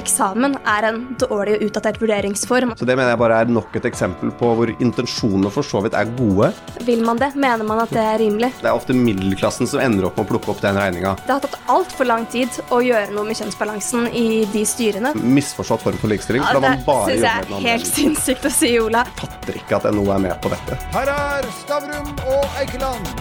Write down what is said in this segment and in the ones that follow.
eksamen er en dårlig og utdatert vurderingsform. Så det mener jeg bare er nok et eksempel på hvor intensjonene for så vidt er gode. Vil man det? Mener man at det er rimelig? Det er ofte middelklassen som ender opp med å plukke opp den regninga. Det har tatt altfor lang tid å gjøre noe med kjønnsbalansen i de styrene. Misforstått form for likestilling. Ja, det man bare syns jeg er helt sinnssykt å si, Ola. fatter ikke at NHO er med på dette. Her er Stavrum og Eikeland,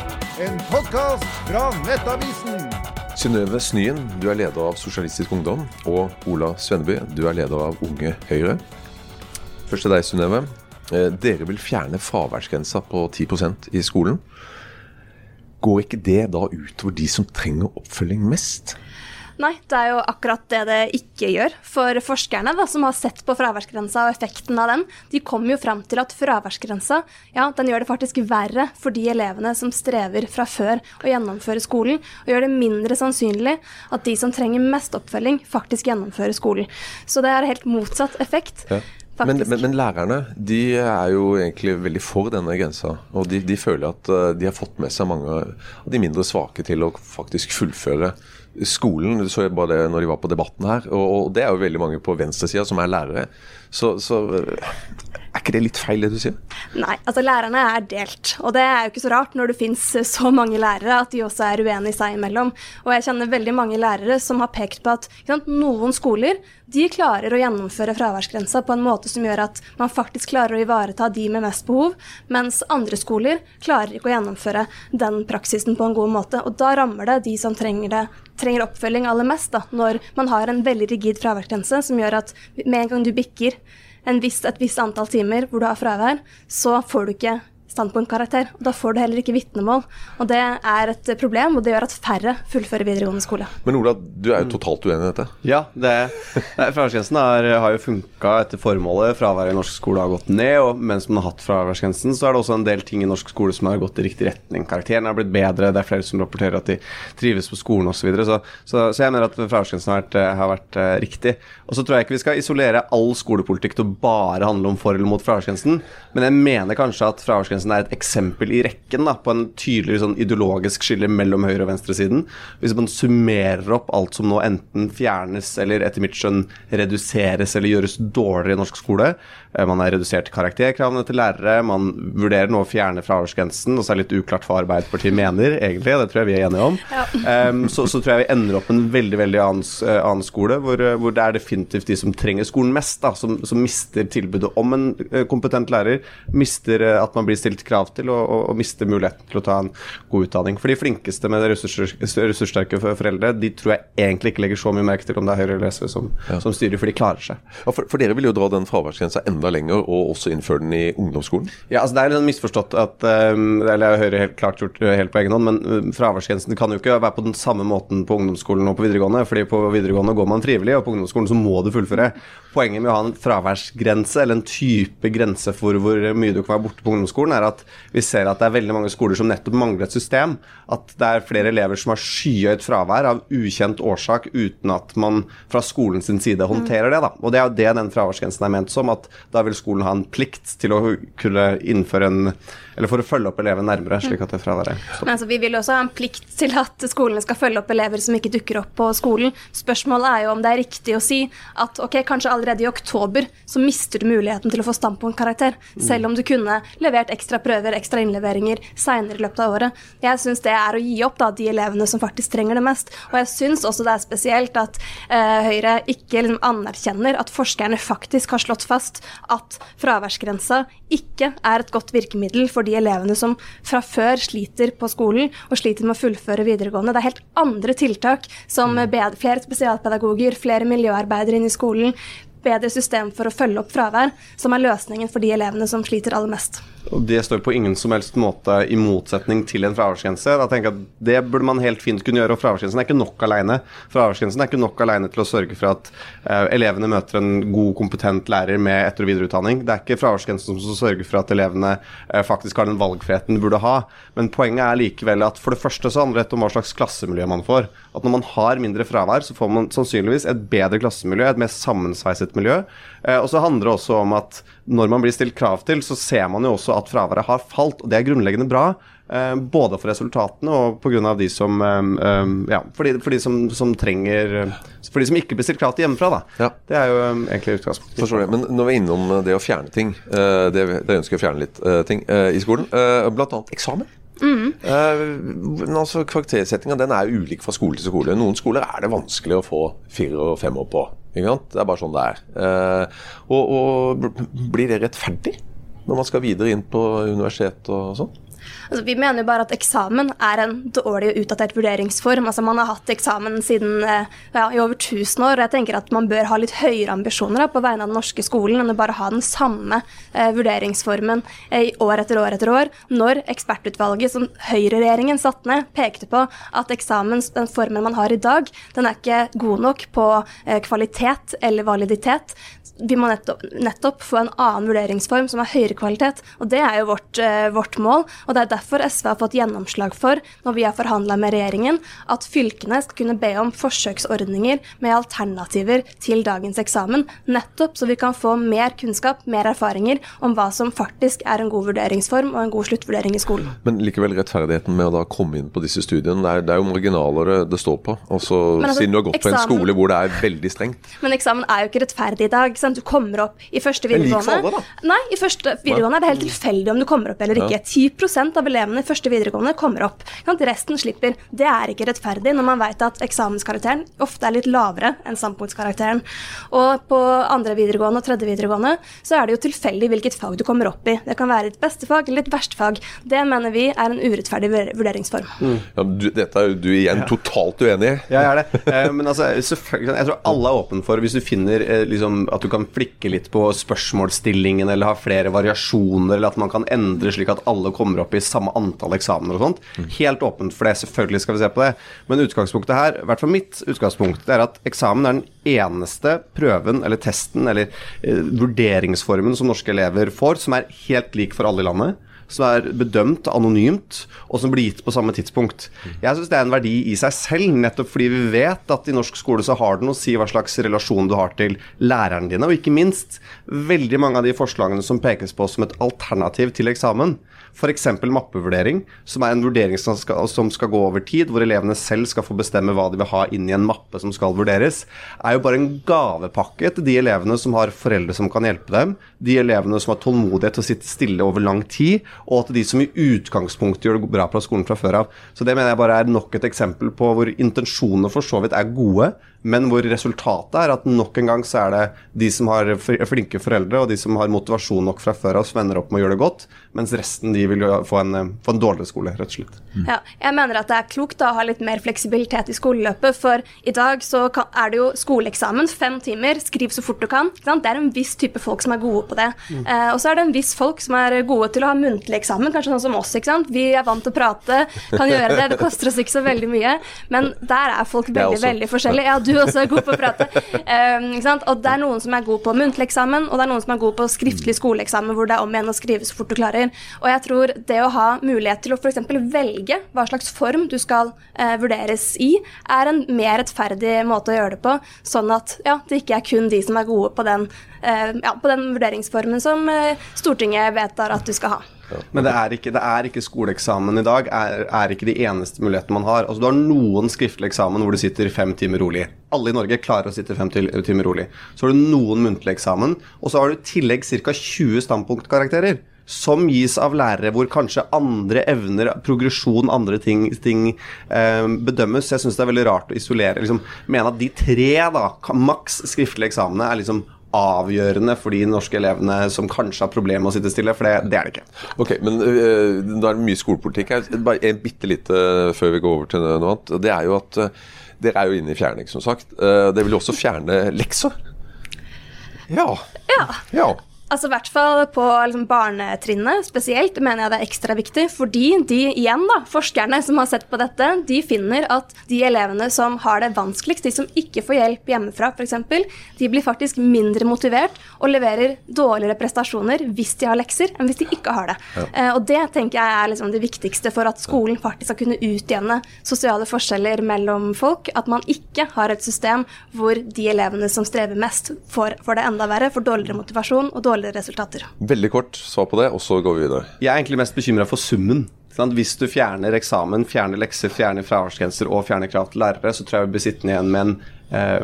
en podkast fra Nettavisen. Synnøve Snyen, du er leder av Sosialistisk Ungdom. Og Ola Svenneby, du er leder av Unge Høyre. Først til deg, Synnøve. Eh, Dere vil fjerne fraværsgrensa på 10% i skolen. Går ikke det da utover de som trenger oppfølging mest? Nei, det er jo akkurat det det ikke gjør. For forskerne da, som har sett på fraværsgrensa og effekten av den, de kommer jo fram til at fraværsgrensa ja, den gjør det faktisk verre for de elevene som strever fra før å gjennomføre skolen, og gjør det mindre sannsynlig at de som trenger mest oppfølging, faktisk gjennomfører skolen. Så det er helt motsatt effekt. Ja. Men, men, men lærerne de er jo egentlig veldig for denne grensa. Og de, de føler at eh, de har fått med seg mange av de mindre svake til å faktisk fullføre skolen. Du så bare det når de var på debatten her. Og, og det er jo veldig mange på venstresida som er lærere. Så, så ikke det litt feil, det du sier? Nei, altså lærerne er delt. Og det er jo ikke så rart når det fins så mange lærere at de også er uenige seg imellom. Og jeg kjenner veldig mange lærere som har pekt på at sant, noen skoler de klarer å gjennomføre fraværsgrensa på en måte som gjør at man faktisk klarer å ivareta de med mest behov, mens andre skoler klarer ikke å gjennomføre den praksisen på en god måte. Og da rammer det de som trenger det trenger oppfølging aller mest, når man har en veldig rigid fraværsgrense som gjør at med en gang du bikker viss, et visst antall timer hvor du har fravær, så får du ikke standpunktkarakter. Og da får du heller ikke vitnemål. Og det er et problem, og det gjør at færre fullfører videregående skole. Men Ola, du er jo totalt uenig i dette. Ja, det, er fraværsgrensen har, har jo funka etter formålet. Fraværet i norsk skole har gått ned, og mens man har hatt fraværsgrensen, så er det også en del ting i norsk skole som har gått i riktig retning. Karakterene har blitt bedre, det er flere som rapporterer at de trives på skolen osv. Så, videre. så, så Så jeg mener at fraværsgrensen har vært, har vært uh, riktig. Og så tror jeg ikke vi skal isolere all skolepolitikk til å bare handle om for eller mot fraværsgrensen, men jeg mener kanskje at fraværsgrensen er et eksempel i rekken da, på en tydelig sånn ideologisk skille mellom høyre- og venstresiden. Hvis man summerer opp alt som nå enten fjernes eller etter mitt skjønn reduseres eller gjøres dårligere i norsk skole Man har redusert karakterkravene til lærere, man vurderer nå å fjerne fraværsgrensen, og så er det litt uklart hva Arbeiderpartiet mener, egentlig, det tror jeg vi er enige om. Em, så, så tror jeg vi ender opp med en veldig veldig annen, eh, annen skole, hvor, eh, hvor det er definitivt de som trenger skolen mest, da, som, som mister tilbudet om en eh, kompetent lærer, mister eh, at man blir stilt krav til, og, og, og mister muligheten til å ta en god utdanning. For de flinkeste med ressurs, ressurssterke foreldre, de tror jeg egentlig ikke legger så mye merke til om det er Høyre eller SV som, som styrer, for de klarer seg. Ja, for, for dere vil jo dra den fraværsgrensa enda lenger, og også innføre den i ungdomsskolen. Ja, altså Det er litt misforstått at um, Eller jeg hører helt klart gjort uh, helt på egen hånd, men um, fraværsgrensen kan jo ikke være på den samme måten på ungdomsskolen og på videregående. fordi på videregående går man frivillig, og på ungdomsskolen så må du fullføre. Poenget med å ha en fraværsgrense, eller en type grense for hvor mye du kan være borte på ungdomsskolen, er at vi ser at det er veldig mange skoler som nettopp mangler et system. At det er flere elever som har skyhøyt fravær av ukjent årsak uten at man fra skolens sin side håndterer det. da. Og det er jo det den fraværsgrensen er ment som, at da vil skolen ha en plikt til å kunne innføre en Eller for å følge opp eleven nærmere, slik at det fraværet Men altså, vi vil også ha en plikt til at skolene skal følge opp elever som ikke dukker opp på skolen. Spørsmålet er jo om det er riktig å si at ok, kanskje allerede i oktober så mister du muligheten til å få standpunktkarakter, selv om du kunne levert ekstra prøver, ekstra innleveringer seinere i løpet av året. Jeg syns det er å gi opp da, de elevene som faktisk trenger det mest. Og jeg syns også det er spesielt at eh, Høyre ikke liksom, anerkjenner at forskerne faktisk har slått fast at fraværsgrensa ikke er et godt virkemiddel for de elevene som fra før sliter på skolen og sliter med å fullføre videregående. Det er helt andre tiltak, som bedre, flere spesialpedagoger, flere miljøarbeidere inn i skolen, bedre system for å følge opp fravær, som er løsningen for de elevene som sliter aller mest. Og det står på ingen som helst måte i motsetning til en fraværsgrense. Da tenker jeg at Det burde man helt fint kunne gjøre, og fraværsgrensen er ikke nok alene. Fraværsgrensen er ikke nok alene til å sørge for at uh, elevene møter en god, kompetent lærer med etter- og videreutdanning. Det er ikke fraværsgrensen som sørger for at elevene uh, faktisk har den valgfriheten de burde ha. Men poenget er likevel at for det første så handler det om hva slags klassemiljø man får. At når man har mindre fravær, så får man sannsynligvis et bedre klassemiljø, et mer sammensveiset miljø. Uh, og så handler det også om at når man blir stilt krav til, så ser man jo også at fraværet har falt, og det er grunnleggende bra. Eh, både for resultatene og pga. de som eh, eh, Ja, for de, for de som, som trenger For de som ikke blir stilt krav til hjemmefra, da. Ja. Det er jo egentlig utgangspunktet. Forstår det. Men når vi er innom det å fjerne ting, eh, det, det ønsker jeg å fjerne litt ting i skolen, eh, bl.a. eksamen. Mm. men altså Karaktersettinga den er ulik fra skole til skole. Noen skoler er det vanskelig å få fire og femmer på. Ikke sant? Det er bare sånn det er. Eh, og, og blir det rettferdig når man skal videre inn på universitet og sånn? Altså, vi mener jo bare at eksamen er en dårlig og utdatert vurderingsform. Altså, man har hatt eksamen siden eh, ja, i over 1000 år, og jeg tenker at man bør ha litt høyere ambisjoner da, på vegne av den norske skolen enn å bare ha den samme eh, vurderingsformen eh, år etter år etter år. Når ekspertutvalget som høyreregjeringen satte ned, pekte på at eksamen, den formen man har i dag, den er ikke god nok på eh, kvalitet eller validitet. Vi må nettopp, nettopp få en annen vurderingsform som har høyere kvalitet, og det er jo vårt, eh, vårt mål. Og det er derfor SV har fått gjennomslag for, når vi har forhandla med regjeringen, at fylkene skal kunne be om forsøksordninger med alternativer til dagens eksamen. Nettopp så vi kan få mer kunnskap, mer erfaringer om hva som faktisk er en god vurderingsform og en god sluttvurdering i skolen. Men likevel rettferdigheten med å da komme inn på disse studiene, det er, det er jo marginaler det, står på. Altså, altså, Siden du har gått på en skole hvor det er veldig strengt. Men eksamen er jo ikke rettferdig i dag. ikke sant? Du kommer opp i første Men lik for alle, da. Nei, i første videregående er det helt tilfeldig om du kommer opp eller ikke. 10 av elevene i første videregående kommer opp. Resten slipper. Det er ikke rettferdig når man vet at eksamenskarakteren ofte er litt lavere enn standpunktskarakteren. Og på andre videregående og tredje videregående så er det jo tilfeldig hvilket fag du kommer opp i. Det kan være et beste fag eller et verste fag. Det mener vi er en urettferdig vurderingsform. vurderingsform. Ja, men du, dette er jo du igjen totalt uenig i. Ja, jeg er det. Eh, men altså, selvfølgelig, jeg tror alle er åpne for Hvis du finner eh, liksom, at du kan flikke litt på spørsmålsstillingen, eller ha flere variasjoner, eller at man kan endre slik at alle kommer opp i samme antall eksamener og sånt. Helt åpent for det. Selvfølgelig skal vi se på det. Men utgangspunktet her, i hvert fall mitt utgangspunkt, det er at eksamen er den eneste prøven eller testen eller eh, vurderingsformen som norske elever får, som er helt lik for alle i landet som er bedømt anonymt, og som blir gitt på samme tidspunkt. Jeg syns det er en verdi i seg selv, nettopp fordi vi vet at i norsk skole så har det noe å si hva slags relasjon du har til læreren dine, og ikke minst veldig mange av de forslagene som pekes på som et alternativ til eksamen. F.eks. mappevurdering, som er en vurdering som skal, som skal gå over tid, hvor elevene selv skal få bestemme hva de vil ha inn i en mappe som skal vurderes, er jo bare en gavepakke til de elevene som har foreldre som kan hjelpe dem, de elevene som har tålmodighet til å sitte stille over lang tid, og til de som i utgangspunktet gjør det bra på skolen fra før av. Så det mener jeg bare er nok et eksempel på hvor intensjonene for så vidt er gode, men hvor resultatet er at nok en gang så er det de som har flinke foreldre, og de som har motivasjon nok fra før av, som ender opp med å gjøre det godt, mens resten de vil jo få en, få en dårligere skole, rett og slett. Ja, jeg mener at det er klokt da, å ha litt mer fleksibilitet i skoleløpet, for i dag så kan, er det jo skoleeksamen, fem timer, skriv så fort du kan. Ikke sant? Det er en viss type folk som er gode på det. Eh, og så er det en viss folk som er gode til å ha muntlig eksamen, kanskje sånn som oss. ikke sant? Vi er vant til å prate, kan gjøre det, det koster oss ikke så veldig mye, men der er folk er veldig, også. veldig forskjellige. Ja, du også er god på å prate. Um? Og det er noen som er god på muntlig eksamen, og det er noen som er god på skriftlig skoleeksamen, hvor det er om igjen å skrive så fort du klarer. Og jeg tror det å ha mulighet til å f.eks. velge hva slags form du skal uh, vurderes i, er en mer rettferdig måte å gjøre det på, sånn at ja, det ikke er kun de som er gode på den, uh, ja, på den vurderingsformen som eh, Stortinget vedtar at du skal ha. Men det er ikke, det er ikke skoleeksamen i dag, er, er ikke de eneste mulighetene man har. Altså Du har noen skriftlig eksamen hvor du sitter fem timer rolig. Alle i Norge klarer å sitte fem timer rolig. Så har du noen muntlig eksamen, og så har du i tillegg ca. 20 standpunktkarakterer. Som gis av lærere hvor kanskje andre evner, progresjon, andre ting, ting eh, bedømmes. Jeg syns det er veldig rart å isolere liksom, Mene at de tre, da, maks skriftlige eksamene, er liksom avgjørende for de norske elevene som kanskje har problemer med å sitte stille, for det, det er det ikke. Ok, men uh, Da er det mye skolepolitikk her. Bare en bitte lite før vi går over til noe annet. Det er jo at uh, dere er jo inne i fjerning, som sagt. Uh, dere vil jo også fjerne lekser. Ja. Ja. ja. Altså I hvert fall på liksom, barnetrinnet spesielt mener jeg det er ekstra viktig. Fordi de igjen da, forskerne som har sett på dette, de finner at de elevene som har det vanskeligst, de som ikke får hjelp hjemmefra f.eks., de blir faktisk mindre motivert og leverer dårligere prestasjoner hvis de har lekser, enn hvis de ikke har det. Ja. Eh, og det tenker jeg er liksom det viktigste for at skolen faktisk skal kunne utjevne sosiale forskjeller mellom folk. At man ikke har et system hvor de elevene som strever mest, får, får det enda verre, får dårligere motivasjon og dårligere dårlige resultater. Veldig kort svar på det, og så går vi videre. Jeg er egentlig mest bekymra for summen. Hvis du fjerner eksamen, fjerner lekser, fjerner fraværsgrenser og fjerner krav til lærere, så tror jeg vi blir sittende igjen med en eh,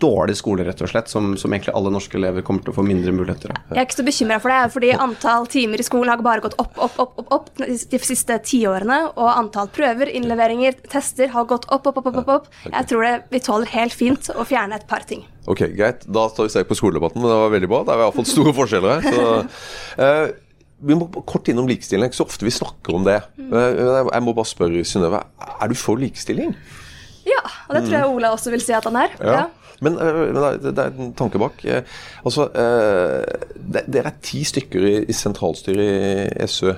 dårlig skole, rett og slett, som, som, egentlig alle norske elever kommer til å få mindre muligheter av. Jeg er ikke så bekymra for det, fordi antall timer i skolen har bare gått opp, opp, opp, opp, opp de siste tiårene. Og antall prøver, innleveringer, tester har gått opp, opp, opp. opp, opp. Jeg tror det vi tåler helt fint å fjerne et par ting. Ok, Greit. Da tar vi seg på skoledebatten. Det var veldig bra. Det er iallfall store forskjeller her. Så, uh, vi må kort innom likestilling. Det er ikke så ofte vi snakker om det. Uh, jeg må bare spørre Synnøve, er du for likestilling? Ja, og det tror jeg Ola også vil si at han er. Ja. ja. Men, uh, men, det er en tanke bak. altså, Dere er ti stykker i, i sentralstyret i SØ.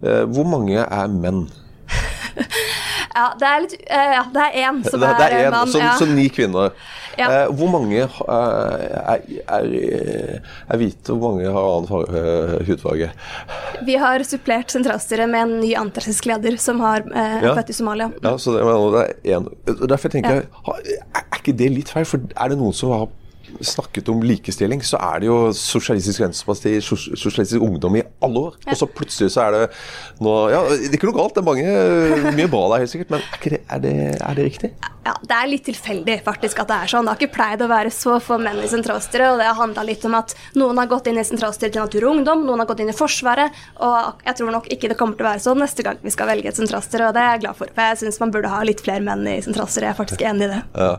hvor mange er menn? ja, det er litt Ja, det er én som det, det er, er mann. Så, ja. så ni kvinner. Ja. Eh, hvor mange er, er, er, hvite, hvor mange har annen eh, hudfarge? Vi har supplert sentralstyret med en ny antirasistisk leder som har eh, ja. født i Somalia. Ja, så det, det er en. Derfor tenker jeg, er ikke det litt feil? For er det noen som har snakket om likestilling, så er det jo Sosialistisk Venstreparti, Sosialistisk Ungdom i alle år. Ja. Og så plutselig så er det nå Ja, det er ikke noe galt, det er mange, mye bra der helt sikkert, men er, det, er, det, er det riktig? Ja, Det er litt tilfeldig faktisk at det er sånn. Det har ikke pleid å være så få menn i sentralstyret. og Det har handla litt om at noen har gått inn i sentralstyret til Natur og Ungdom, noen har gått inn i Forsvaret. Og jeg tror nok ikke det kommer til å være sånn neste gang vi skal velge et sentralstyre, og det er jeg glad for. For jeg syns man burde ha litt flere menn i sentralstyret. Jeg er faktisk enig i det. Ja.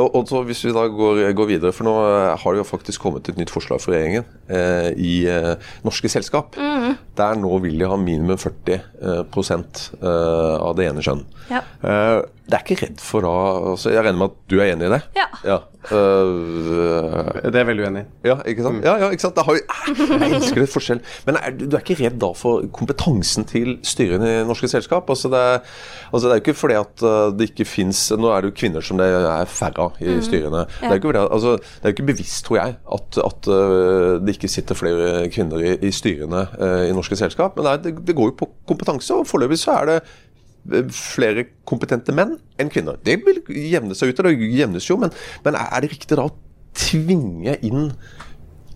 Og, og så Hvis vi da går, går, videre, for nå har det jo faktisk kommet et nytt forslag fra regjeringen eh, i eh, norske selskap. Mm. Der nå vil de ha minimum 40 eh, eh, av det ene kjønn. Ja. Det er ikke redd for da altså Jeg regner med at du er enig i det? Ja. ja. Uh, det er jeg veldig uenig i. Ja, ikke sant? Ja, ja, ikke sant? Har, jeg elsker det forskjell. Men er, du er ikke redd da for kompetansen til styrene i norske selskap? Altså det, er, altså det er jo ikke fordi at uh, det ikke fins Nå er det jo kvinner som det er færre av i mm. styrene. Ja. Det, er ikke, altså, det er jo ikke bevisst, tror jeg, at, at uh, det ikke sitter flere kvinner i, i styrene i norske selskap. Men det, det, går jo på kompetanse, og foreløpig så er det flere kompetente menn enn kvinner. Det vil jevne seg ut, og det jevnes jo, men, men er det riktig da å tvinge inn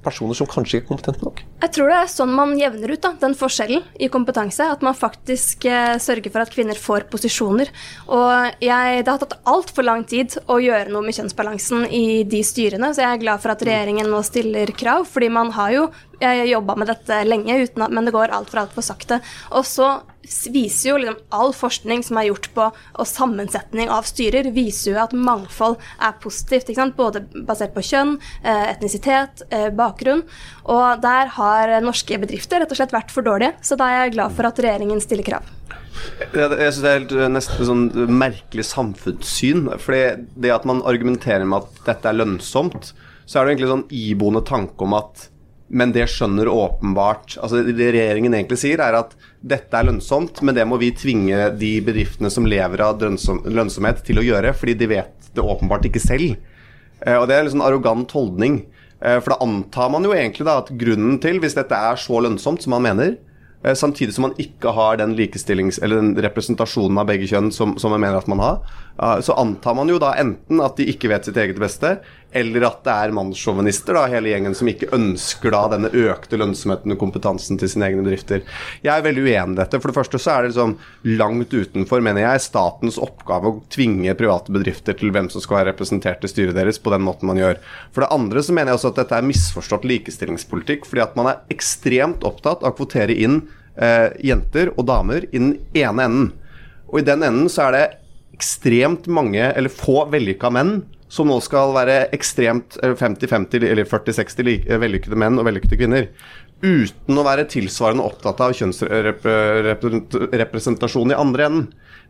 personer som kanskje ikke er kompetente nok? Jeg tror det er sånn man jevner ut da, den forskjellen i kompetanse. At man faktisk eh, sørger for at kvinner får posisjoner. Og jeg, det har tatt altfor lang tid å gjøre noe med kjønnsbalansen i de styrene, så jeg er glad for at regjeringen nå stiller krav, fordi man har jo jobba med dette lenge, at, men det går altfor altfor sakte. Og så viser jo liksom all forskning som er gjort på og sammensetning av styrer, viser jo at mangfold er positivt. Både basert på kjønn, eh, etnisitet, eh, bakgrunn. Og der har norske bedrifter rett og slett vært for dårlige. Så da er jeg glad for at regjeringen stiller krav. Jeg, jeg synes Det er helt eh, nesten sånn merkelig samfunnssyn. fordi det at man argumenterer med at dette er lønnsomt, så er det egentlig sånn iboende tanke om at men det skjønner åpenbart altså Det regjeringen egentlig sier, er at dette er lønnsomt, men det må vi tvinge de bedriftene som lever av lønnsomhet, til å gjøre, fordi de vet det åpenbart ikke selv. Eh, og Det er en liksom arrogant holdning. Eh, for da antar man jo egentlig da at grunnen til, hvis dette er så lønnsomt som man mener, Eh, samtidig som man ikke har den likestillings- eller den representasjonen av begge kjønn som, som man mener at man har, så antar man jo da enten at de ikke vet sitt eget beste, eller at det er mannssjåvinister, hele gjengen, som ikke ønsker da denne økte lønnsomheten og kompetansen til sine egne bedrifter. Jeg er veldig uenig i dette. For det første så er det liksom langt utenfor, mener jeg, statens oppgave å tvinge private bedrifter til hvem som skal være representert i styret deres, på den måten man gjør. For det andre så mener jeg også at dette er misforstått likestillingspolitikk, fordi at man er ekstremt opptatt av å kvotere inn eh, jenter og damer i den ene enden. Og i den enden så er det ekstremt mange, eller få vellykka menn som nå skal være ekstremt eh, 50-50 eller 40-60 lik- eh, vellykkede menn og vellykkede kvinner. Uten å være tilsvarende opptatt av kjønnsrepresentasjon i andre enden.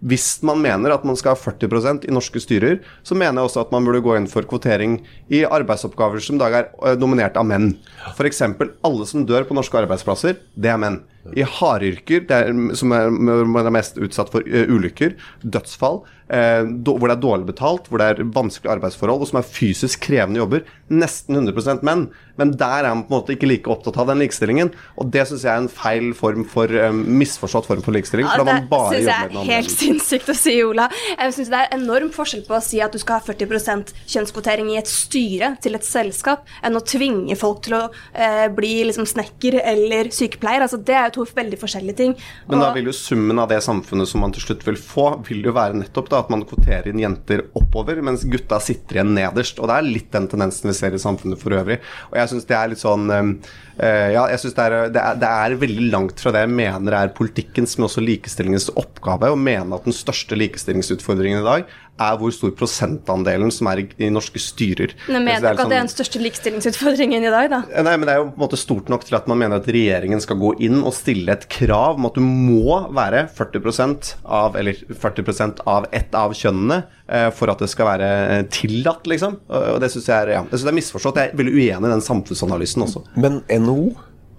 Hvis man mener at man skal ha 40% i norske styrer, så mener jeg også at man burde gå inn for kvotering i arbeidsoppgaver som i dag er eh, dominert av menn. F.eks. alle som dør på norske arbeidsplasser, det er menn. I hardyrker, er, som er, man er mest utsatt for uh, ulykker, dødsfall, uh, do, hvor det er dårlig betalt, hvor det er vanskelige arbeidsforhold, og som er fysisk krevende jobber, nesten 100% menn. Men der er man på en måte ikke like opptatt av den likestillingen. Og det syns jeg er en feil form for eh, misforstått form for likestilling. For da det man bare syns jobber jeg med den er helt sinnssykt å si, Ola. Jeg synes det er enorm forskjell på å si at du skal ha 40% kjønnskvotering i et styre til et selskap, enn å tvinge folk til å uh, bli liksom snekker eller sykepleier. Altså, det er jo to veldig forskjellige ting. Men da vil jo summen av det samfunnet som man til slutt vil få, vil jo være nettopp da at man kvoterer inn jenter oppover, mens gutta sitter igjen nederst. Og det er litt den tendensen vi ser i samfunnet for øvrig. Og jeg syns det er litt sånn eh, eh, Ja, jeg synes det, det, det er veldig langt fra det jeg mener er politikkens, men også likestillingens oppgave, å mene at den største likestillingsutfordringen i dag er hvor stor prosentandelen som er i, norske styrer. Men mener du ikke at sånn- det er den største likestillingsutfordringen i dag, da? Eh, Nei, men Det er jo på en måte stort nok til at man mener at regjeringen skal gå inn og stille et krav om at du må være 40% av eller 40% av ett av kjønnene eh, for at det skal være eh, tillatt, liksom. Og det syns jeg, er- ja, jeg synes det er misforstått. Jeg er veldig uenig i den samfunnsanalysen også. Men NHO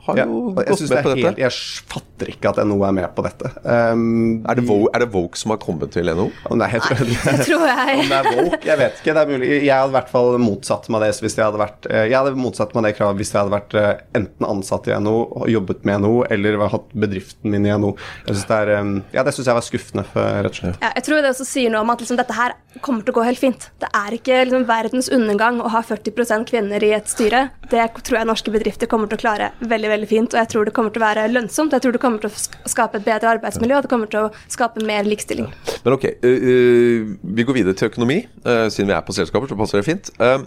har Ja, jo jeg, gått med på dette. helt, jeg fatter ikke at NHO er med på dette. Um, Er det, Vogue, er det Vogue som har kommet til NHO? om det er helt Det tror jeg. Om det er Vogue, jeg vet ikke. Det er mulig. Jeg hadde i hvert fall motsatt meg det hvis jeg hadde vært eh, Jeg hadde motsatt meg det kravet hvis jeg hadde vært eh, enten ansatt i NHO, jobbet med NHO, eller hatt bedriften min i NHO. Jeg synes det er eh, Ja, det syns jeg var skuffende, for, rett og slett. Ja, jeg tror det også sier noe om at liksom, dette her kommer til å gå helt fint. Det er ikke liksom, verdens undergang å ha 40% kvinner i et styre. Det tror jeg norske bedrifter kommer til å klare veldig veldig fint. Og jeg tror det kommer til å være lønnsomt. Jeg tror det kommer til å skape et bedre arbeidsmiljø, og det kommer til å skape mer likestilling. Men ok, øh, øh, vi går videre til økonomi, øh, siden vi er på selskaper, så passer det fint. Uh,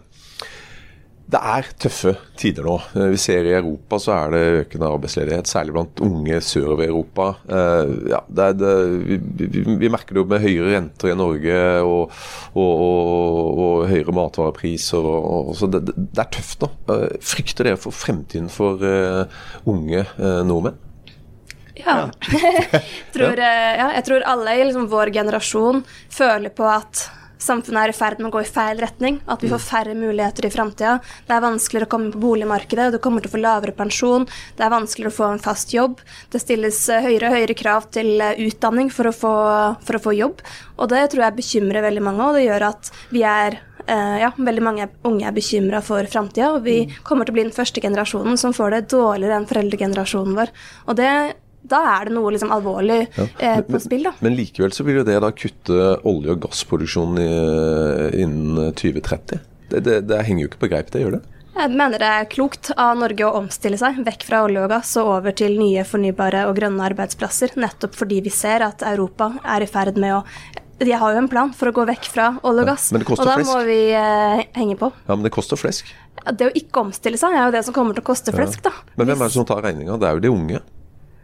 det er tøffe tider nå. Eh, Vi ser i Europa så er det økende arbeidsledighet, særlig blant unge sørover i Europa. Eh, ja, det det, vi, vi, merker det jo med høyere renter i Norge og, og, og, og høyere matvarepriser. Så det, det er tøft nå. Eh, Frykter dere for fremtiden for unge nordmenn? Ja. tror, eh, ja, jeg tror alle i liksom vår generasjon føler på at samfunnet er i ferd med å gå i feil retning. At vi får færre muligheter i framtida. Det er vanskeligere å komme på boligmarkedet, du kommer til å få lavere pensjon. Det er vanskeligere å få en fast jobb. Det stilles eh, høyere og høyere krav til eh, utdanning for å få, for å få jobb. Og det tror jeg bekymrer veldig mange, og det gjør at vi er eh, ja, veldig mange unge er bekymra for framtida, og vi kommer til å bli den første generasjonen som får det dårligere enn foreldregenerasjonen vår. Og det, da er det noe liksom alvorlig eh, på spill, da. Men likevel så vil jo det da kutte olje- og gassproduksjonen i, innen 2030. Det, det, det henger jo ikke på greip, det gjør det? Jeg mener det er klokt av Norge å omstille seg vekk fra olje og gass og over til nye fornybare og grønne arbeidsplasser, nettopp fordi vi ser at Europa er i ferd med å de har jo en plan for å gå vekk fra olje og gass, men det og da flesk. må vi eh, henge på. Ja, men det koster flesk. Det å ikke omstille seg er jo det som kommer til å koste flesk, da. Men hvem er det som tar regninga? Det er jo de unge.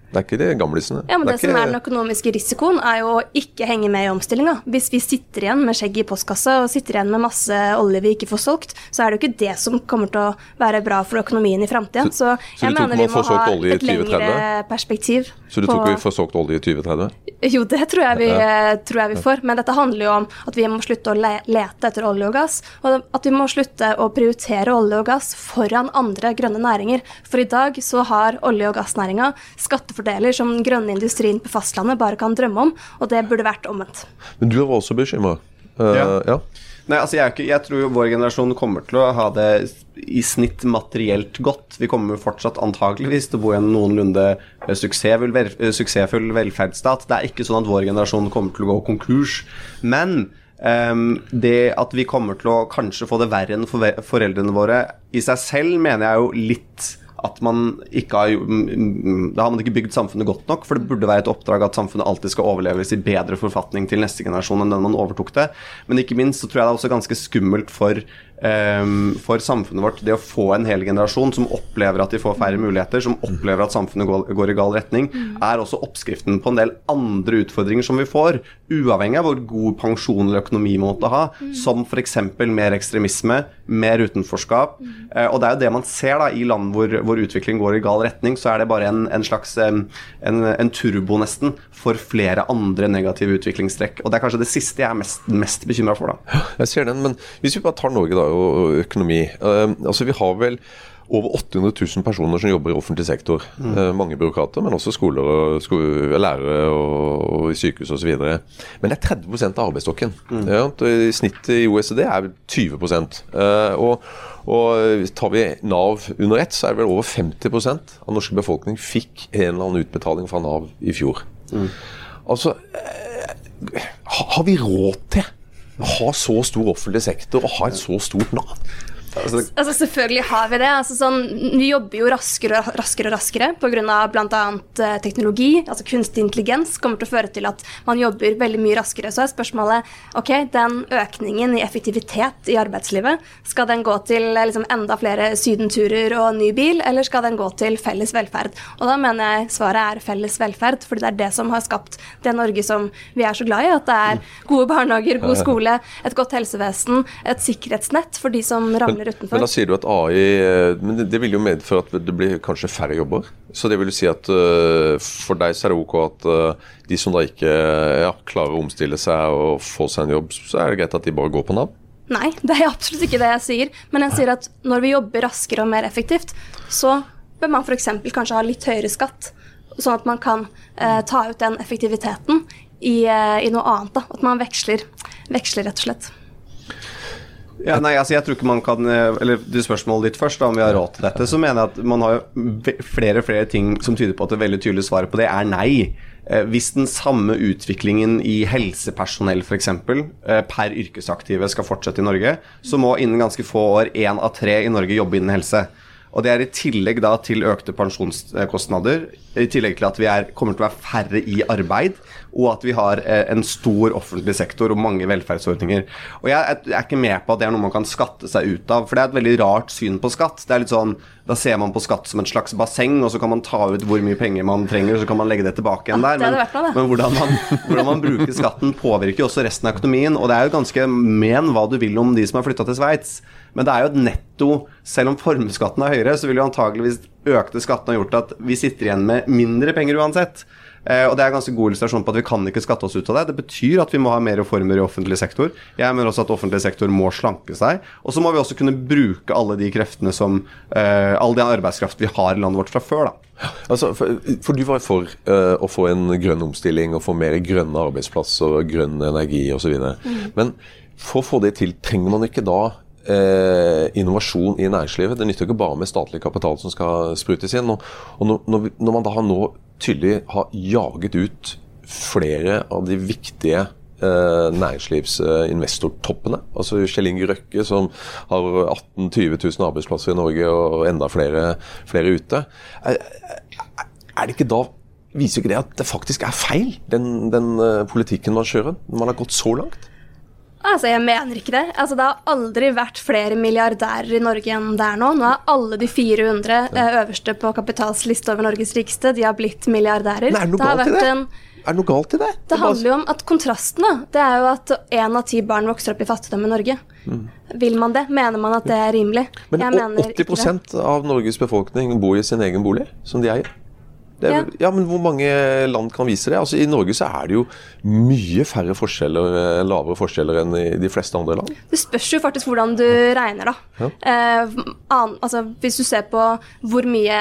Det er ikke de gamlisene. Ja, men det, det som ikke- er den økonomiske risikoen, er jo å ikke henge med i omstillinga. Hvis vi sitter igjen med skjegget i postkassa og sitter igjen med masse olje vi ikke får solgt, så er det jo ikke det som kommer til å være bra for økonomien i framtida. Så, så jeg mener vi må ha et lengre perspektiv. Så du tror ikke vi får solgt olje i 2030? Jo, det tror jeg, vi, ja. tror jeg vi får. Men dette handler jo om at vi må slutte å le lete etter olje og gass. Og at vi må slutte å prioritere olje og gass foran andre grønne næringer. For i dag så har olje- og gassnæringa skattefordeler som den grønne industrien på fastlandet bare kan drømme om, og det burde vært omvendt. Men du er også bekymra? Ja. ja. Nei, altså jeg, ikke, jeg tror jo vår generasjon kommer til å ha det i snitt materielt godt. Vi kommer fortsatt antakeligvis til å bo i en noenlunde eh, suksessfull, vel, eh, suksessfull velferdsstat. Det er ikke sånn at vår generasjon kommer til å gå konkurs. Men Um, det at vi kommer til å kanskje få det verre enn foreldrene våre, i seg selv mener jeg jo litt at man ikke har Da har man ikke bygd samfunnet godt nok, for det burde være et oppdrag at samfunnet alltid skal overleves i bedre forfatning til neste generasjon enn den man overtok det. Men ikke minst så tror jeg det er også ganske skummelt for for samfunnet vårt, det å få en hel generasjon som opplever at de får færre muligheter, som opplever at samfunnet går, går i gal retning, er også oppskriften på en del andre utfordringer som vi får, uavhengig av hvor god pensjon eller økonomi man måtte ha, som f.eks. mer ekstremisme, mer utenforskap. Eh, og det er jo det man ser da i land hvor, hvor utvikling går i gal retning, så er det bare en, en slags en, en turbo nesten for flere andre negative utviklingstrekk. Og det er kanskje det siste jeg er mest, mest bekymra for, da. Jeg ser den, men hvis vi bare tar Norge da, og jo økonomi. eh, altså Vi har vel over 800 000 personer som jobber i offentlig sektor. Eh, mange byråkrater, men også skoler og sko lærere og, og i sykehus osv. Men det er 30% av arbeidsstokken. Ja, I snittet i OECD er 20 eh, og, og Tar vi Nav under ett, så er det vel over 50% av norske befolkning fikk en eller annen utbetaling fra Nav i fjor. Altså, eh, har vi råd til ha så stor offentlig sektor og ha et så stort Nav? Altså, Altså Selvfølgelig har vi det. Altså, sånn, vi jobber jo raskere og raskere, raskere pga. bl.a. Eh, teknologi. altså Kunstig intelligens kommer til å føre til at man jobber veldig mye raskere. Så er spørsmålet ok, den økningen i effektivitet i arbeidslivet, skal den gå til eh, liksom, enda flere sydenturer og ny bil, eller skal den gå til felles velferd? Og da mener jeg svaret er felles velferd, fordi det er det som har skapt det Norge som vi er så glad i. At det er gode barnehager, god skole, et godt helsevesen, et sikkerhetsnett for de som ramler utenfor. Men da sier du at AI eh, Men det, det vil jo medføre at det blir kanskje færre jobber. Så det vil jo si at eh, for deg så er det ok at eh, de som da ikke ja, klarer å omstille seg og få seg en jobb, så er det greit at de bare går på Nav? Nei, det er absolutt ikke det jeg sier. Men jeg sier at når vi jobber raskere og mer effektivt, så bør man f.eks. kanskje ha litt høyere skatt. Sånn at man kan eh, ta ut den effektiviteten i, i noe annet. da, At man veksler, veksler rett og slett. Ja, nei, altså jeg tror ikke man kan eh, Eller du spørsmålet ditt først, da, om vi har råd til dette. Så mener jeg at man har flere og flere ting som tyder på at det veldig tydelige svaret på det er nei. Eh, Hvis den samme utviklingen i helsepersonell f.eks. per yrkesaktive skal fortsette i Norge, så må innen ganske få år én av tre i Norge jobbe innen helse. Og det er i tillegg da til økte pensjonskostnader, i tillegg til at vi er, kommer til å være færre i arbeid, og at vi har eh, en stor offentlig sektor og mange velferdsordninger. Og jeg, jeg er ikke med på at det er noe man kan skatte seg ut av, for det er et veldig rart syn på skatt. Det er litt sånn, Da ser man på skatt som et slags basseng, og så kan man ta ut hvor mye penger man trenger, og så kan man legge det tilbake igjen Ja, der. vært noe, men hvordan man, hvordan man bruker skatten, påvirker jo også resten av økonomien. Og det er jo ganske men hva du vil om de som har flytta til Sveits. Men det er jo et netto Selv om formuesskatten er høyere, så vil jo antageligvis økte skattene har gjort at vi sitter igjen med mindre penger uansett. Eh, og Det er en ganske god illustrasjon på at vi kan ikke skatte oss ut av det. Det betyr at vi må ha mer reformer i offentlig sektor. Jeg mener også at offentlig sektor må slanke seg. Og så må vi også kunne bruke alle de kreftene som eh, All den arbeidskraft vi har i landet vårt fra før, da. Altså, for, for du var for uh, å få en grønn omstilling og få mer grønne arbeidsplasser og grønn energi osv. Mm. Men for å få det til, trenger man ikke da eh, innovasjon i næringslivet? Det nytter ikke bare med statlig kapital som skal sprutes inn. Og, og når, når, man da nå tydelig har jaget ut flere av de viktige eh, næringslivsinvestortoppene. Altså Kjell Inge Røkke som har 18 000-20 000 arbeidsplasser i Norge og enda flere, flere ute. Er, er det ikke da Viser ikke det at det faktisk er feil, den, den eh, politikken man kjører? Når man har gått så langt? Altså, Jeg mener ikke det. Altså, Det har aldri vært flere milliardærer i Norge enn det er nå. Nå er alle de 400 eh, øverste på Kapitals liste over Norges rikeste. De har blitt milliardærer. Men er det noe galt i det? en Er det noe galt i det? Det handler jo om at kontrasten da, det er jo at én av ti barn vokser opp i fattigdom i Norge. Vil man det? Mener man at det er rimelig? Men Jeg mener ikke 80 det. av Norges befolkning bor i sin egen bolig, som de eier. Det er, ja. men Hvor mange land kan vise det? Altså I Norge så er det jo mye færre forskjeller, eh, lavere forskjeller enn i de fleste andre land. Det spørs jo faktisk hvordan du regner, da. Ja. Eh, an, altså, hvis du ser på hvor mye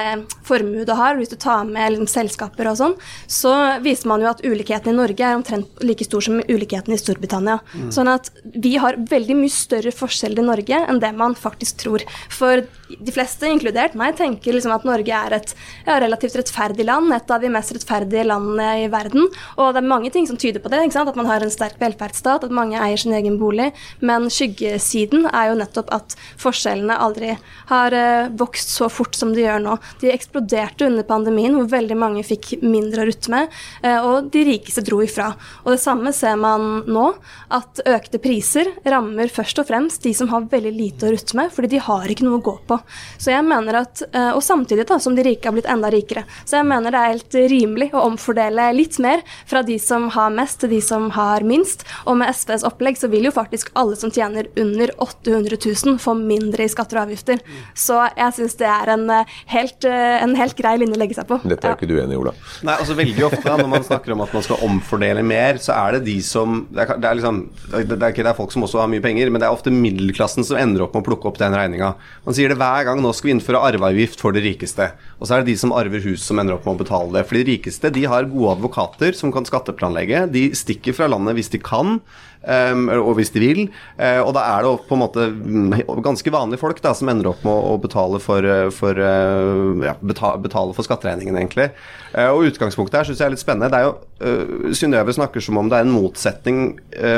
formue du har, hvis du tar med liksom, selskaper og sånn, så viser man jo at ulikheten i Norge er omtrent like stor som ulikheten i Storbritannia. Sånn at vi har veldig mye større forskjeller i Norge enn det man faktisk tror. For de fleste, inkludert meg, tenker liksom at Norge er et ja, relativt rettferdig land, et av de mest rettferdige landene i verden. Og det er mange ting som tyder på det. At man har en sterk velferdsstat, at mange eier sin egen bolig. Men skyggesiden er jo nettopp at forskjellene aldri har uh, vokst så fort som de gjør nå. De eksploderte under pandemien, hvor veldig mange fikk mindre å rutte med, uh, og de rikeste dro ifra. Og det samme ser man nå, at økte priser rammer først og fremst de som har veldig lite å rutte med, fordi de har ikke noe å gå på. Så jeg mener at, uh, Og samtidig da, som de rike har blitt enda rikere. Så jeg mener det er helt rimelig å omfordele litt mer fra de som har mest, til de som har minst. Og med SVs opplegg så vil jo faktisk alle som tjener under 800 000 få mindre i skatter og avgifter. Så jeg syns det er en helt, en helt, grei linje å legge seg på. Dette er jo ikke du enig i, Ola? Nei, altså veldig ofte når man snakker om at man skal omfordele mer, så er det de som Det er, det er liksom det er, ikke, det er folk som også har mye penger, men det er ofte middelklassen som ender opp med å plukke opp den regninga. Man sier det hver gang. Nå skal vi innføre arveavgift for de rikeste. Og så er det de som arver hus som ender opp med å betale det. For de rikeste de har gode advokater som kan skatteplanlegge. De stikker fra landet hvis de kan. Um, og hvis de vil. Uh, og da er det på en måte mm, ganske vanlige folk da, som ender opp med å, å betale for, for uh, ja, betale, betale for skatteregningen, egentlig. Uh, og utgangspunktet her syns jeg er litt spennende. Det er jo Synnøve snakker som om det er en motsetning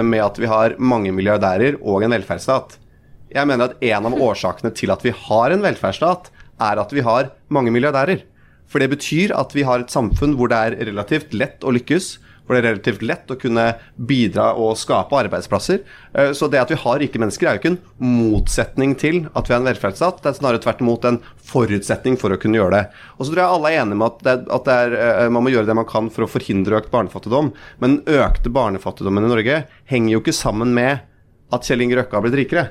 med at vi har mange milliardærer og en velferdsstat. Jeg mener at en av årsakene til at vi har en velferdsstat, er at vi har mange milliardærer. For det betyr at vi har et samfunn hvor det er relativt lett å lykkes. Hvor det er relativt lett å kunne bidra og skape arbeidsplasser. Eh, så det at vi har rike mennesker, er jo ikke en motsetning til at vi har en velferdsstat. Det er snarere tvert imot en forutsetning for å kunne gjøre det. Og så tror jeg alle er enige med at, det, at det er, eh, man må gjøre det man kan for å forhindre økt barnefattigdom. Men økte barnefattigdommen i Norge henger jo ikke sammen med at Kjell Inge Røkke har blitt rikere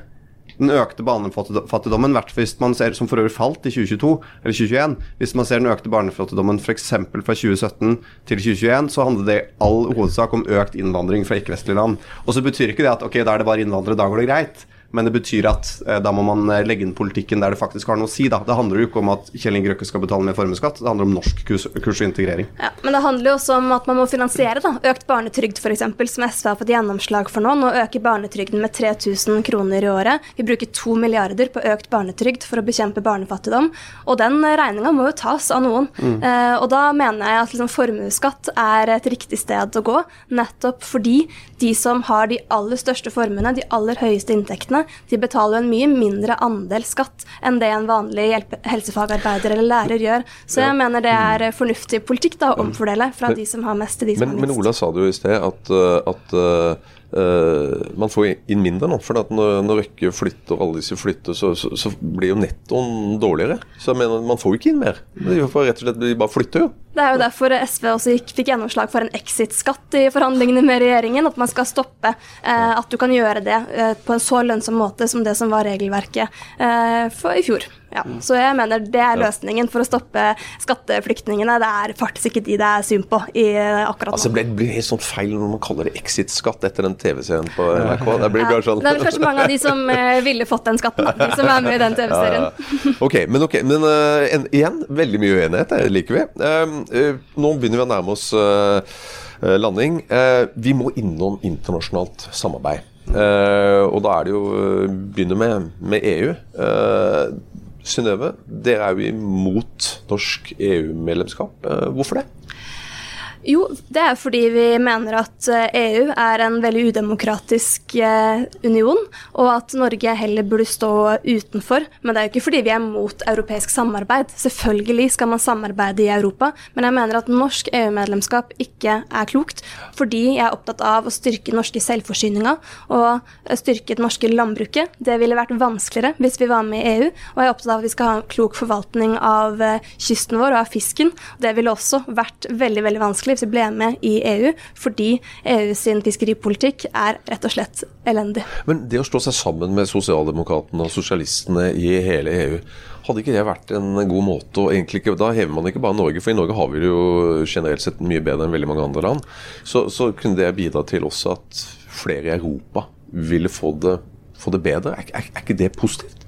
den økte barnefattigdommen, hvert hvis man ser, som for øvrig falt i 2022 eller 2021 Hvis man ser den økte barnefattigdommen f.eks. fra 2017 til 2021, så handler det i all hovedsak om økt innvandring fra ikke-vestlige land. Og så betyr ikke det at ok, da er det bare innvandrere, da går det greit. Men det betyr at eh, da må man eh, legge inn politikken der det faktisk har noe å si. Da. Det handler jo ikke om at Kjell Inge Røkke skal betale mer formuesskatt, det handler om norsk kurs, kurs, og integrering. Ja, Men det handler jo også om at man må finansiere da. økt barnetrygd f.eks., som SV har fått gjennomslag for nå. Nå øker barnetrygden med 3000 kroner i året. Vi bruker to milliarder på økt barnetrygd for å bekjempe barnefattigdom. Og den regninga må jo tas av noen. Mm. Eh, og da mener jeg at liksom, formuesskatt er et riktig sted å gå, nettopp fordi de som har de aller største formuene, de aller høyeste inntektene, de betaler en mye mindre andel skatt enn det en vanlig helsefagarbeider eller lærer gjør. Så jeg mener det er fornuftig politikk da, å omfordele fra men, de som har mest, til de som men, har minst. Men Ola sa det jo i sted at, eh, at uh, man får inn mindre nå. For når, når Røkke flytter, og alle disse flytter, så, så, så blir jo nettoen dårligere. Så jeg mener, man får jo ikke inn mer. De, får rett og slett, De bare flytter jo. Det er jo derfor SV også gikk, fikk gjennomslag for en exit-skatt i forhandlingene med regjeringen. At man skal stoppe eh, at du kan gjøre det eh, på en så lønnsom måte som det som var regelverket eh, for i fjor. Ja, så jeg mener det er løsningen for å stoppe skatteflyktningene. Det er faktisk ikke de det er synd på i akkurat nå. Altså, det blir helt sånn feil når man kaller det exit-skatt etter den TV-serien på NRK. Det blir bare sånn. Det er kanskje mange av de som uh, ville fått den skatten, de som er med i den TV-serien. Ja, ja. Ok, men, okay, men uh, en, igjen, veldig mye uenighet, det liker vi. Uh, nå begynner vi å nærme oss landing. vi må innom internasjonalt samarbeid. og da er det jo begynner med, med EU. Synnøve, dere er jo imot norsk EU-medlemskap. Hvorfor det? Jo, det er fordi vi mener at EU eh, e er en veldig udemokratisk eh, union, og at Norge heller burde stå utenfor. Men det er jo ikke fordi vi er mot europeisk samarbeid. Selvfølgelig skal man samarbeide i Europa, men jeg mener at norsk EU-medlemskap ikke er klokt, fordi jeg er opptatt av å styrke norske selvforsyninga og styrke det norske landbruket. Det ville vært vanskeligere hvis vi var med i EU, og jeg er opptatt av at vi skal ha en klok forvaltning av eh, kysten vår og av fisken. Det ville også vært veldig, veldig vanskelig hvis ble med i EU, fordi EU sin fiskeripolitikk er rett og slett elendig. Men det å slå seg sammen med sosialdemokratene og sosialistene i hele EU, hadde ikke det vært en god måte å ikke, Da hever man ikke bare Norge, for i Norge har vi det jo generelt sett mye bedre enn veldig mange andre land. Så, så kunne det bidra til også at flere i Europa ville få det, få det bedre. Er, er, er ikke det positivt?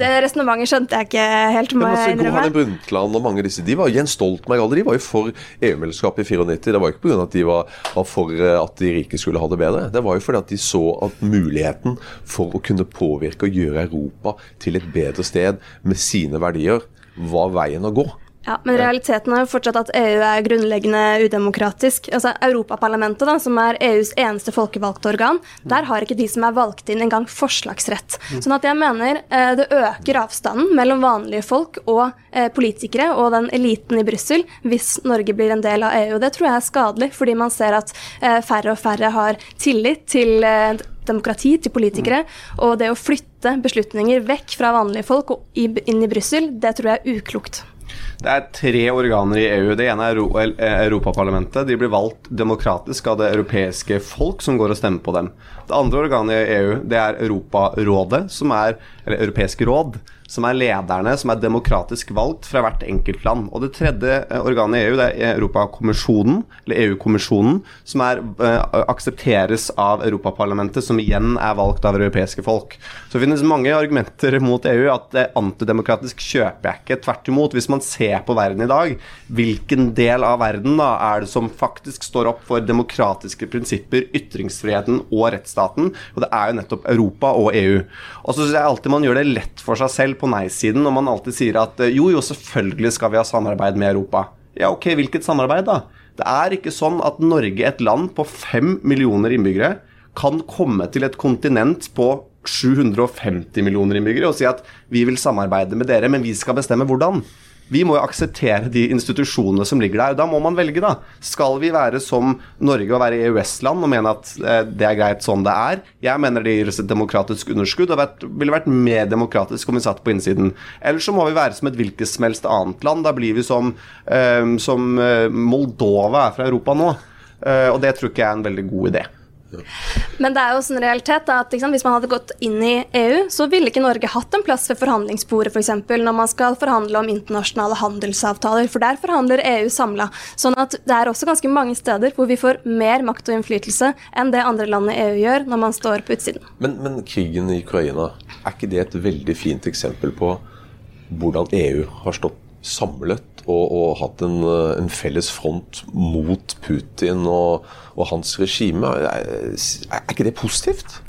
Det resonnementet skjønte jeg ikke helt. Må jeg innrømme. Gro Harlem Brundtland og mange av disse de var Jens Stoltenberg alle de var jo for EU-medlemskapet i 94. Det var jo ikke pga. at de var, var, for eh, at de rike skulle ha det bedre. Det var jo fordi at de så at muligheten for å kunne påvirke og gjøre Europa til et bedre sted med sine verdier, var veien å gå. Ja, Men realiteten er jo fortsatt at EU er grunnleggende udemokratisk. Altså Europaparlamentet, da, som er EUs eneste folkevalgte organ, der har ikke de som er valgt inn, engang forslagsrett. Sånn at jeg mener eh, det øker avstanden mellom vanlige folk og eh, politikere og den eliten i Brussel hvis Norge blir en del av EU. Det tror jeg er skadelig, fordi man ser at eh, færre og færre har tillit til eh, demokrati til politikere. Og det å flytte beslutninger vekk fra vanlige folk og inn i Brussel, det tror jeg er uklokt. Det er tre organer i EU. Det ene er eh, Europaparlamentet. De blir valgt demokratisk av det europeiske folk som går og stemmer på dem. Det andre organet i EU det er Europarådet, som er, eller Europeisk råd, som er lederne som er demokratisk valgt fra hvert enkelt land. Og det tredje eh, organet i EU det er Europakommisjonen, eller EU-kommisjonen, som er, uh, aksepteres av Europaparlamentet, som igjen er valgt av europeiske folk. Så det finnes mange argumenter mot EU. At det er antidemokratisk kjøper jeg ikke. Tvert imot, hvis man ser på verden i dag, hvilken del av verden da er det som faktisk står opp for demokratiske prinsipper, ytringsfriheten og rettsstaten? Og det er jo nettopp Europa og EU. Og så syns jeg alltid man gjør det lett for seg selv på nei-siden når man alltid sier at eh, jo, jo, selvfølgelig skal vi ha samarbeid med Europa. Ja, ok, hvilket samarbeid, da? Det er ikke sånn at Norge, et land på fem millioner innbyggere, kan komme til et kontinent på 750 millioner innbyggere og si at vi vil samarbeide med dere, men vi skal bestemme hvordan. Vi må jo akseptere de institusjonene som ligger der. Da må man velge, da. Skal vi være som Norge og være EØS-land og mene at eh, det er greit sånn det er? Jeg mener det gir oss et demokratisk underskudd, og ville vært mer demokratisk om vi satt på innsiden. Eller så må vi være som et hvilket som helst annet land. Da blir vi som, eh, som eh, Moldova er fra Europa nå. Og det tror ikke jeg er en veldig god idé. Men det er jo sånn realitet at liksom, hvis man hadde gått inn i EU, så ville ikke Norge hatt en plass ved forhandlingsbordet f.eks. For eksempel, når man skal forhandle om internasjonale handelsavtaler, for der forhandler EU samla. Sånn at det er også ganske mange steder hvor vi får mer makt og innflytelse enn det andre land i EU gjør når man står på utsiden. Men, men krigen i Ukraina, er ikke det et veldig fint eksempel på hvordan EU har stått samlet og, og hatt en, en, felles front mot Putin og, og hans regime. Er, er ikke det positivt?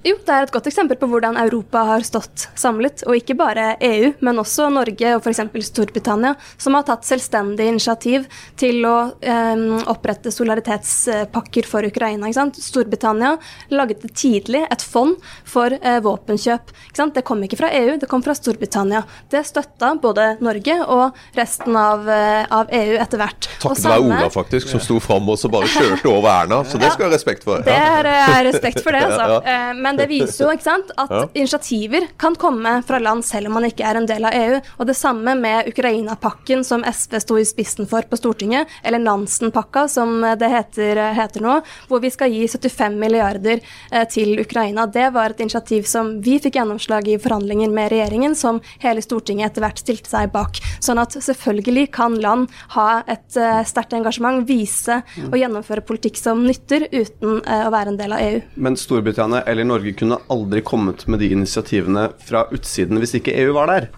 Jo, det er et godt eksempel på hvordan Europa har stått samlet. Og ikke bare EU, men også Norge og f.eks. Storbritannia, som har tatt selvstendig initiativ til å eh, opprette solidaritetspakker for Ukraina. Storbritannia laget tidlig et fond for eh, våpenkjøp. Det kom ikke fra EU, det kom fra Storbritannia. Det støtta både Norge og resten av, eh, av EU etter hvert. Takket være Ola, faktisk, som sto fram og bare kjørte over Erna. Så det skal jeg ha respekt for. Det er, er respekt for det, altså. ja. Men det viser jo ikke sant, at ja. initiativer kan komme fra land selv om man ikke er en del av EU. Og det samme med Ukraina-pakken som SV sto i spissen for på Stortinget, eller Nansen-pakka som det heter, heter, nå, hvor vi skal gi 75 milliarder eh, til Ukraina. Det var et initiativ som vi fikk gjennomslag i forhandlinger med regjeringen, som hele Stortinget etter hvert stilte seg bak. Sånn at selvfølgelig kan land ha et uh, sterkt engasjement, vise og gjennomføre politikk som nytter, uten uh, å være en del av EU. Men Storbritannia eller Norge Norge kunne aldri kommet med de initiativene fra utsiden hvis ikke EU var der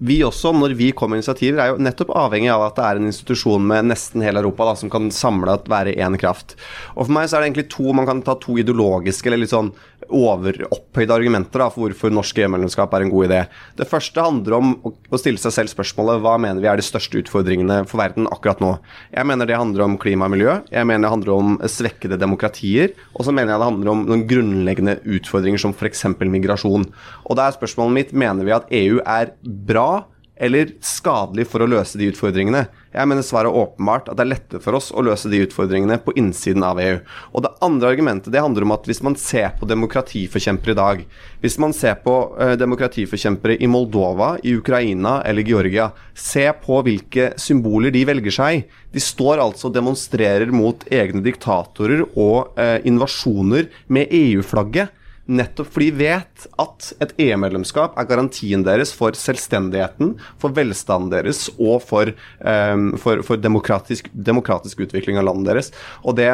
vi også, når vi kommer med initiativer, er jo nettopp avhengig av at det er en institusjon med nesten hele Europa da, som kan samle at være én kraft. Og For meg så er det egentlig to man kan ta to ideologiske eller litt sånn overopphøyde argumenter da, for hvorfor norsk EU-medlemskap er en god idé. Det første handler om å stille seg selv spørsmålet hva mener vi er de største utfordringene for verden akkurat nå. Jeg mener det handler om klima og miljø, jeg mener det handler om svekkede demokratier, og så mener jeg det handler om noen grunnleggende utfordringer som f.eks. migrasjon. Og da er spørsmålet mitt mener vi at EU er bra eller skadelig for å løse de utfordringene? Jeg mener svaret er åpenbart at det er lettere for oss å løse de utfordringene på innsiden av EU. Og det andre argumentet det handler om at hvis man ser på demokratiforkjempere i dag, hvis man ser på uh, demokratiforkjempere i Moldova, i Ukraina eller Georgia, se på hvilke symboler de velger seg. De står altså og demonstrerer mot egne diktatorer og eh, invasjoner med EU-flagget. Nettopp fordi vi vet at et EU-medlemskap er garantien deres for selvstendigheten, for velstanden deres og for, um, for, for demokratisk, demokratisk, utvikling av landet deres. Og det,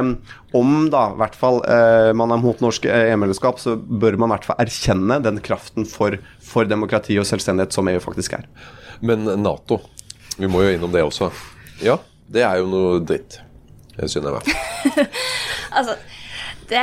om da i hvert fall uh, man er mot norsk EU-medlemskap, så bør man i hvert fall erkjenne den kraften for, for demokrati og selvstendighet som EU faktisk er. Men Nato, vi må jo innom det også. Ja, det er jo noe dritt, syns jeg meg. altså Det,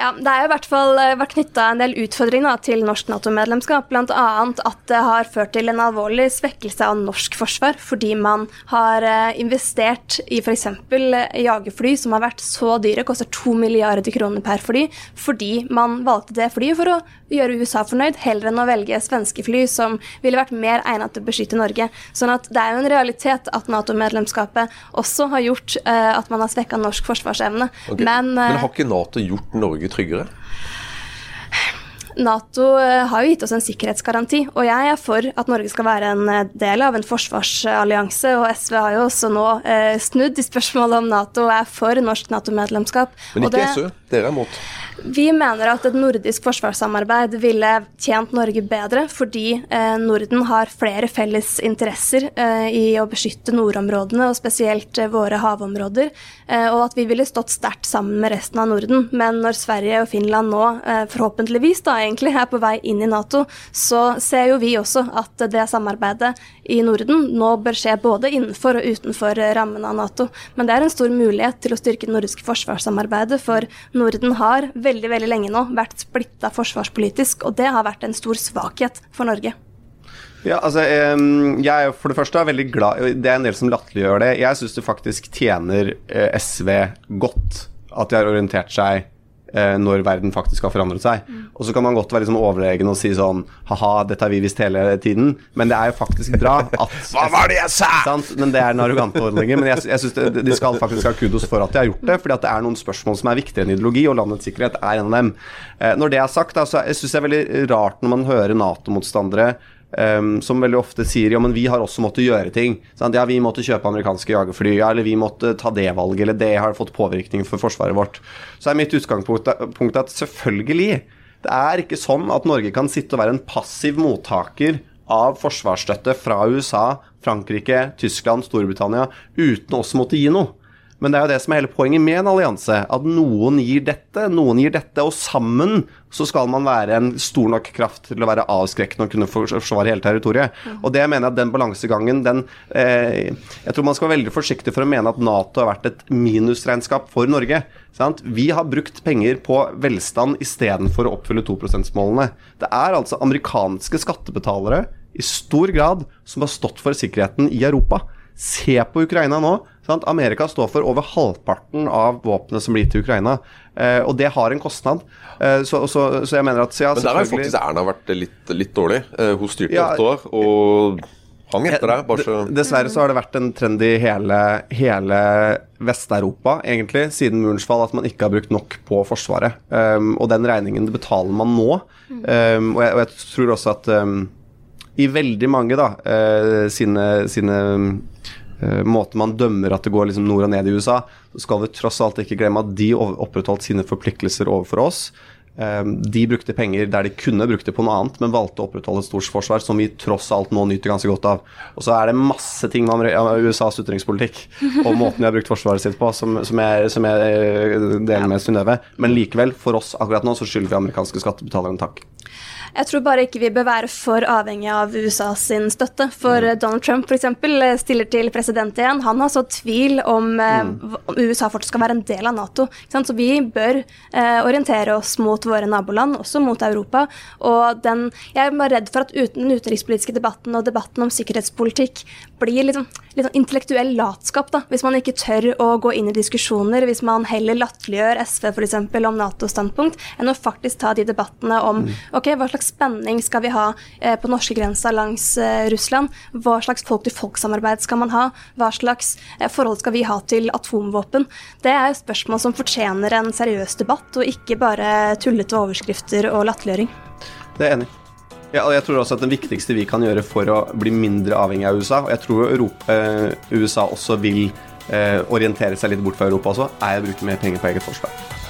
ja, det er i hvert fall eh, vært knytta en del utfordringer til norsk Nato-medlemskap. Bl.a. at det har ført til en alvorlig svekkelse av norsk forsvar, fordi man har eh, investert i f.eks. jagerfly som har vært så dyre, koster to milliarder kroner per fly, fordi man valgte det flyet for å gjøre USA fornøyd, heller enn å velge svenske fly som ville vært mer egnet til å beskytte Norge. Sånn at det er jo en realitet at Nato-medlemskapet også har gjort uh, at man har svekka norsk forsvarsevne. Okay. Men, uh, Men har ikke Nato gjort Norge tryggere? Nato eh, har jo gitt oss en sikkerhetsgaranti, og jeg er for at Norge skal være en eh, del av en forsvarsallianse. Og SV har jo også nå eh, snudd i spørsmålet om Nato og er for norsk Nato-medlemskap. Men ikke SV, dere er mot? Vi mener at et nordisk forsvarssamarbeid ville tjent Norge bedre, fordi eh, Norden har flere felles interesser eh, i å beskytte nordområdene, og spesielt eh, våre havområder, og at vi ville stått sterkt sammen med resten av Norden. Men når Sverige og Finland nå forhåpentligvis da egentlig er på vei inn i Nato, så ser jo vi også at det samarbeidet i Norden nå bør skje både innenfor og utenfor rammen av Nato. Men det er en stor mulighet til å styrke det nordiske forsvarssamarbeidet, for Norden har veldig veldig veldig lenge nå vært splitta forsvarspolitisk, og det har vært en stor svakhet for Norge. Ja, altså, jeg er for det første veldig glad Det er en del som latterliggjør det. Jeg syns det faktisk tjener eh, SV godt at de har orientert seg når verden faktisk har forandret seg. Mm. Og så kan man godt være liksom overlegen og si sånn ha-ha, dette har vi visst hele tiden. Men det er jo faktisk bra at Hva var det jeg sa?! Sant? Men det er den arrogante ordningen. Men jeg, jeg syns de skal faktisk ha kudos for at de har gjort det. fordi at det er noen spørsmål som er viktigere enn ideologi, og landets sikkerhet er en av dem. Eh, når det er sagt, da, jeg syns det er veldig rart når man hører Nato-motstandere Um, som veldig ofte sier ja, men vi har også måttet gjøre ting. Sant? Ja, vi måtte kjøpe amerikanske jagerfly, ja, eller vi måtte ta det valget, eller det har fått påvirkning for forsvaret vårt. Så er mitt utgangspunkt at selvfølgelig, det er ikke sånn at Norge kan sitte og være en passiv mottaker av forsvarsstøtte fra USA, Frankrike, Tyskland, Storbritannia uten også måtte gi noe. Men det er jo det som er hele poenget med en allianse. At noen gir dette, noen gir dette, og sammen så skal man være en stor nok kraft til å være avskrekkende og kunne forsvare hele territoriet. Og det mener jeg at den balansegangen, den eh, Jeg tror man skal være veldig forsiktig for å mene at Nato har vært et minusregnskap for Norge. Sant? Vi har brukt penger på velstand istedenfor å oppfylle 2 %-målene. Det er altså amerikanske skattebetalere i stor grad som har stått for sikkerheten i Europa. Se på Ukraina nå. Sant? Amerika står for over halvparten av våpnene som blir til Ukraina. Eh, og det har en kostnad. Eh, så, så, så, jeg mener at ja, Men der har jo faktisk Erna vært litt, litt dårlig. Eh, hun styrte ja, åtte år. og hang etter deg. Bare så Dessverre så har det vært en trend i hele, hele Vest-Europa, egentlig, siden murens fall, at man ikke har brukt nok på Forsvaret. Um, og den regningen betaler man nå. Um, og, jeg, og, jeg, tror også at um, i veldig mange da, uh, sine, sine uh, måter man dømmer at det går liksom nord og ned i USA, så skal vi tross alt ikke glemme at de opprettholdt sine forpliktelser overfor oss. Uh, de brukte penger der de kunne brukt det på noe annet, men valgte å opprettholde et stort forsvar som vi tross alt nå nyter ganske godt av. Og så er det masse ting med USAs utenrikspolitikk og måten de har brukt forsvaret sitt på, som, som jeg, som jeg deler med Synnøve. Men likevel, for oss akkurat nå, så skylder vi amerikanske skattebetalere en takk. Jeg tror bare ikke vi bør være for avhengig av USA sin støtte. For mm. Donald Trump f.eks. stiller til president igjen. Han har så tvil om mm. om, USA fortsatt skal være en del av Nato. Så vi bør eh, orientere oss mot våre naboland, også mot Europa. Og den, jeg er bare redd for at uten den utenrikspolitiske debatten og debatten om sikkerhetspolitikk blir litt sånn, litt sånn intellektuell latskap, da, hvis man ikke tør å gå inn i diskusjoner, hvis man heller latterliggjør SV f.eks. om Nato-standpunkt, enn å faktisk ta de debattene om mm. Ok, hva slags spenning skal vi ha eh, på norskegrensa langs eh, Russland? Hva slags folk-til-folk-samarbeid skal man ha? Hva slags eh, forhold skal vi ha til atomvåpen? Det er spørsmål som fortjener en seriøs debatt, og ikke bare tullete overskrifter og latterliggjøring. Det er jeg enig i. Ja, jeg tror også at Det viktigste vi kan gjøre for å bli mindre avhengig av USA, og jeg tror Europa, eh, USA også vil eh, orientere seg litt bort fra Europa også, er å bruke mer penger på eget forsvar.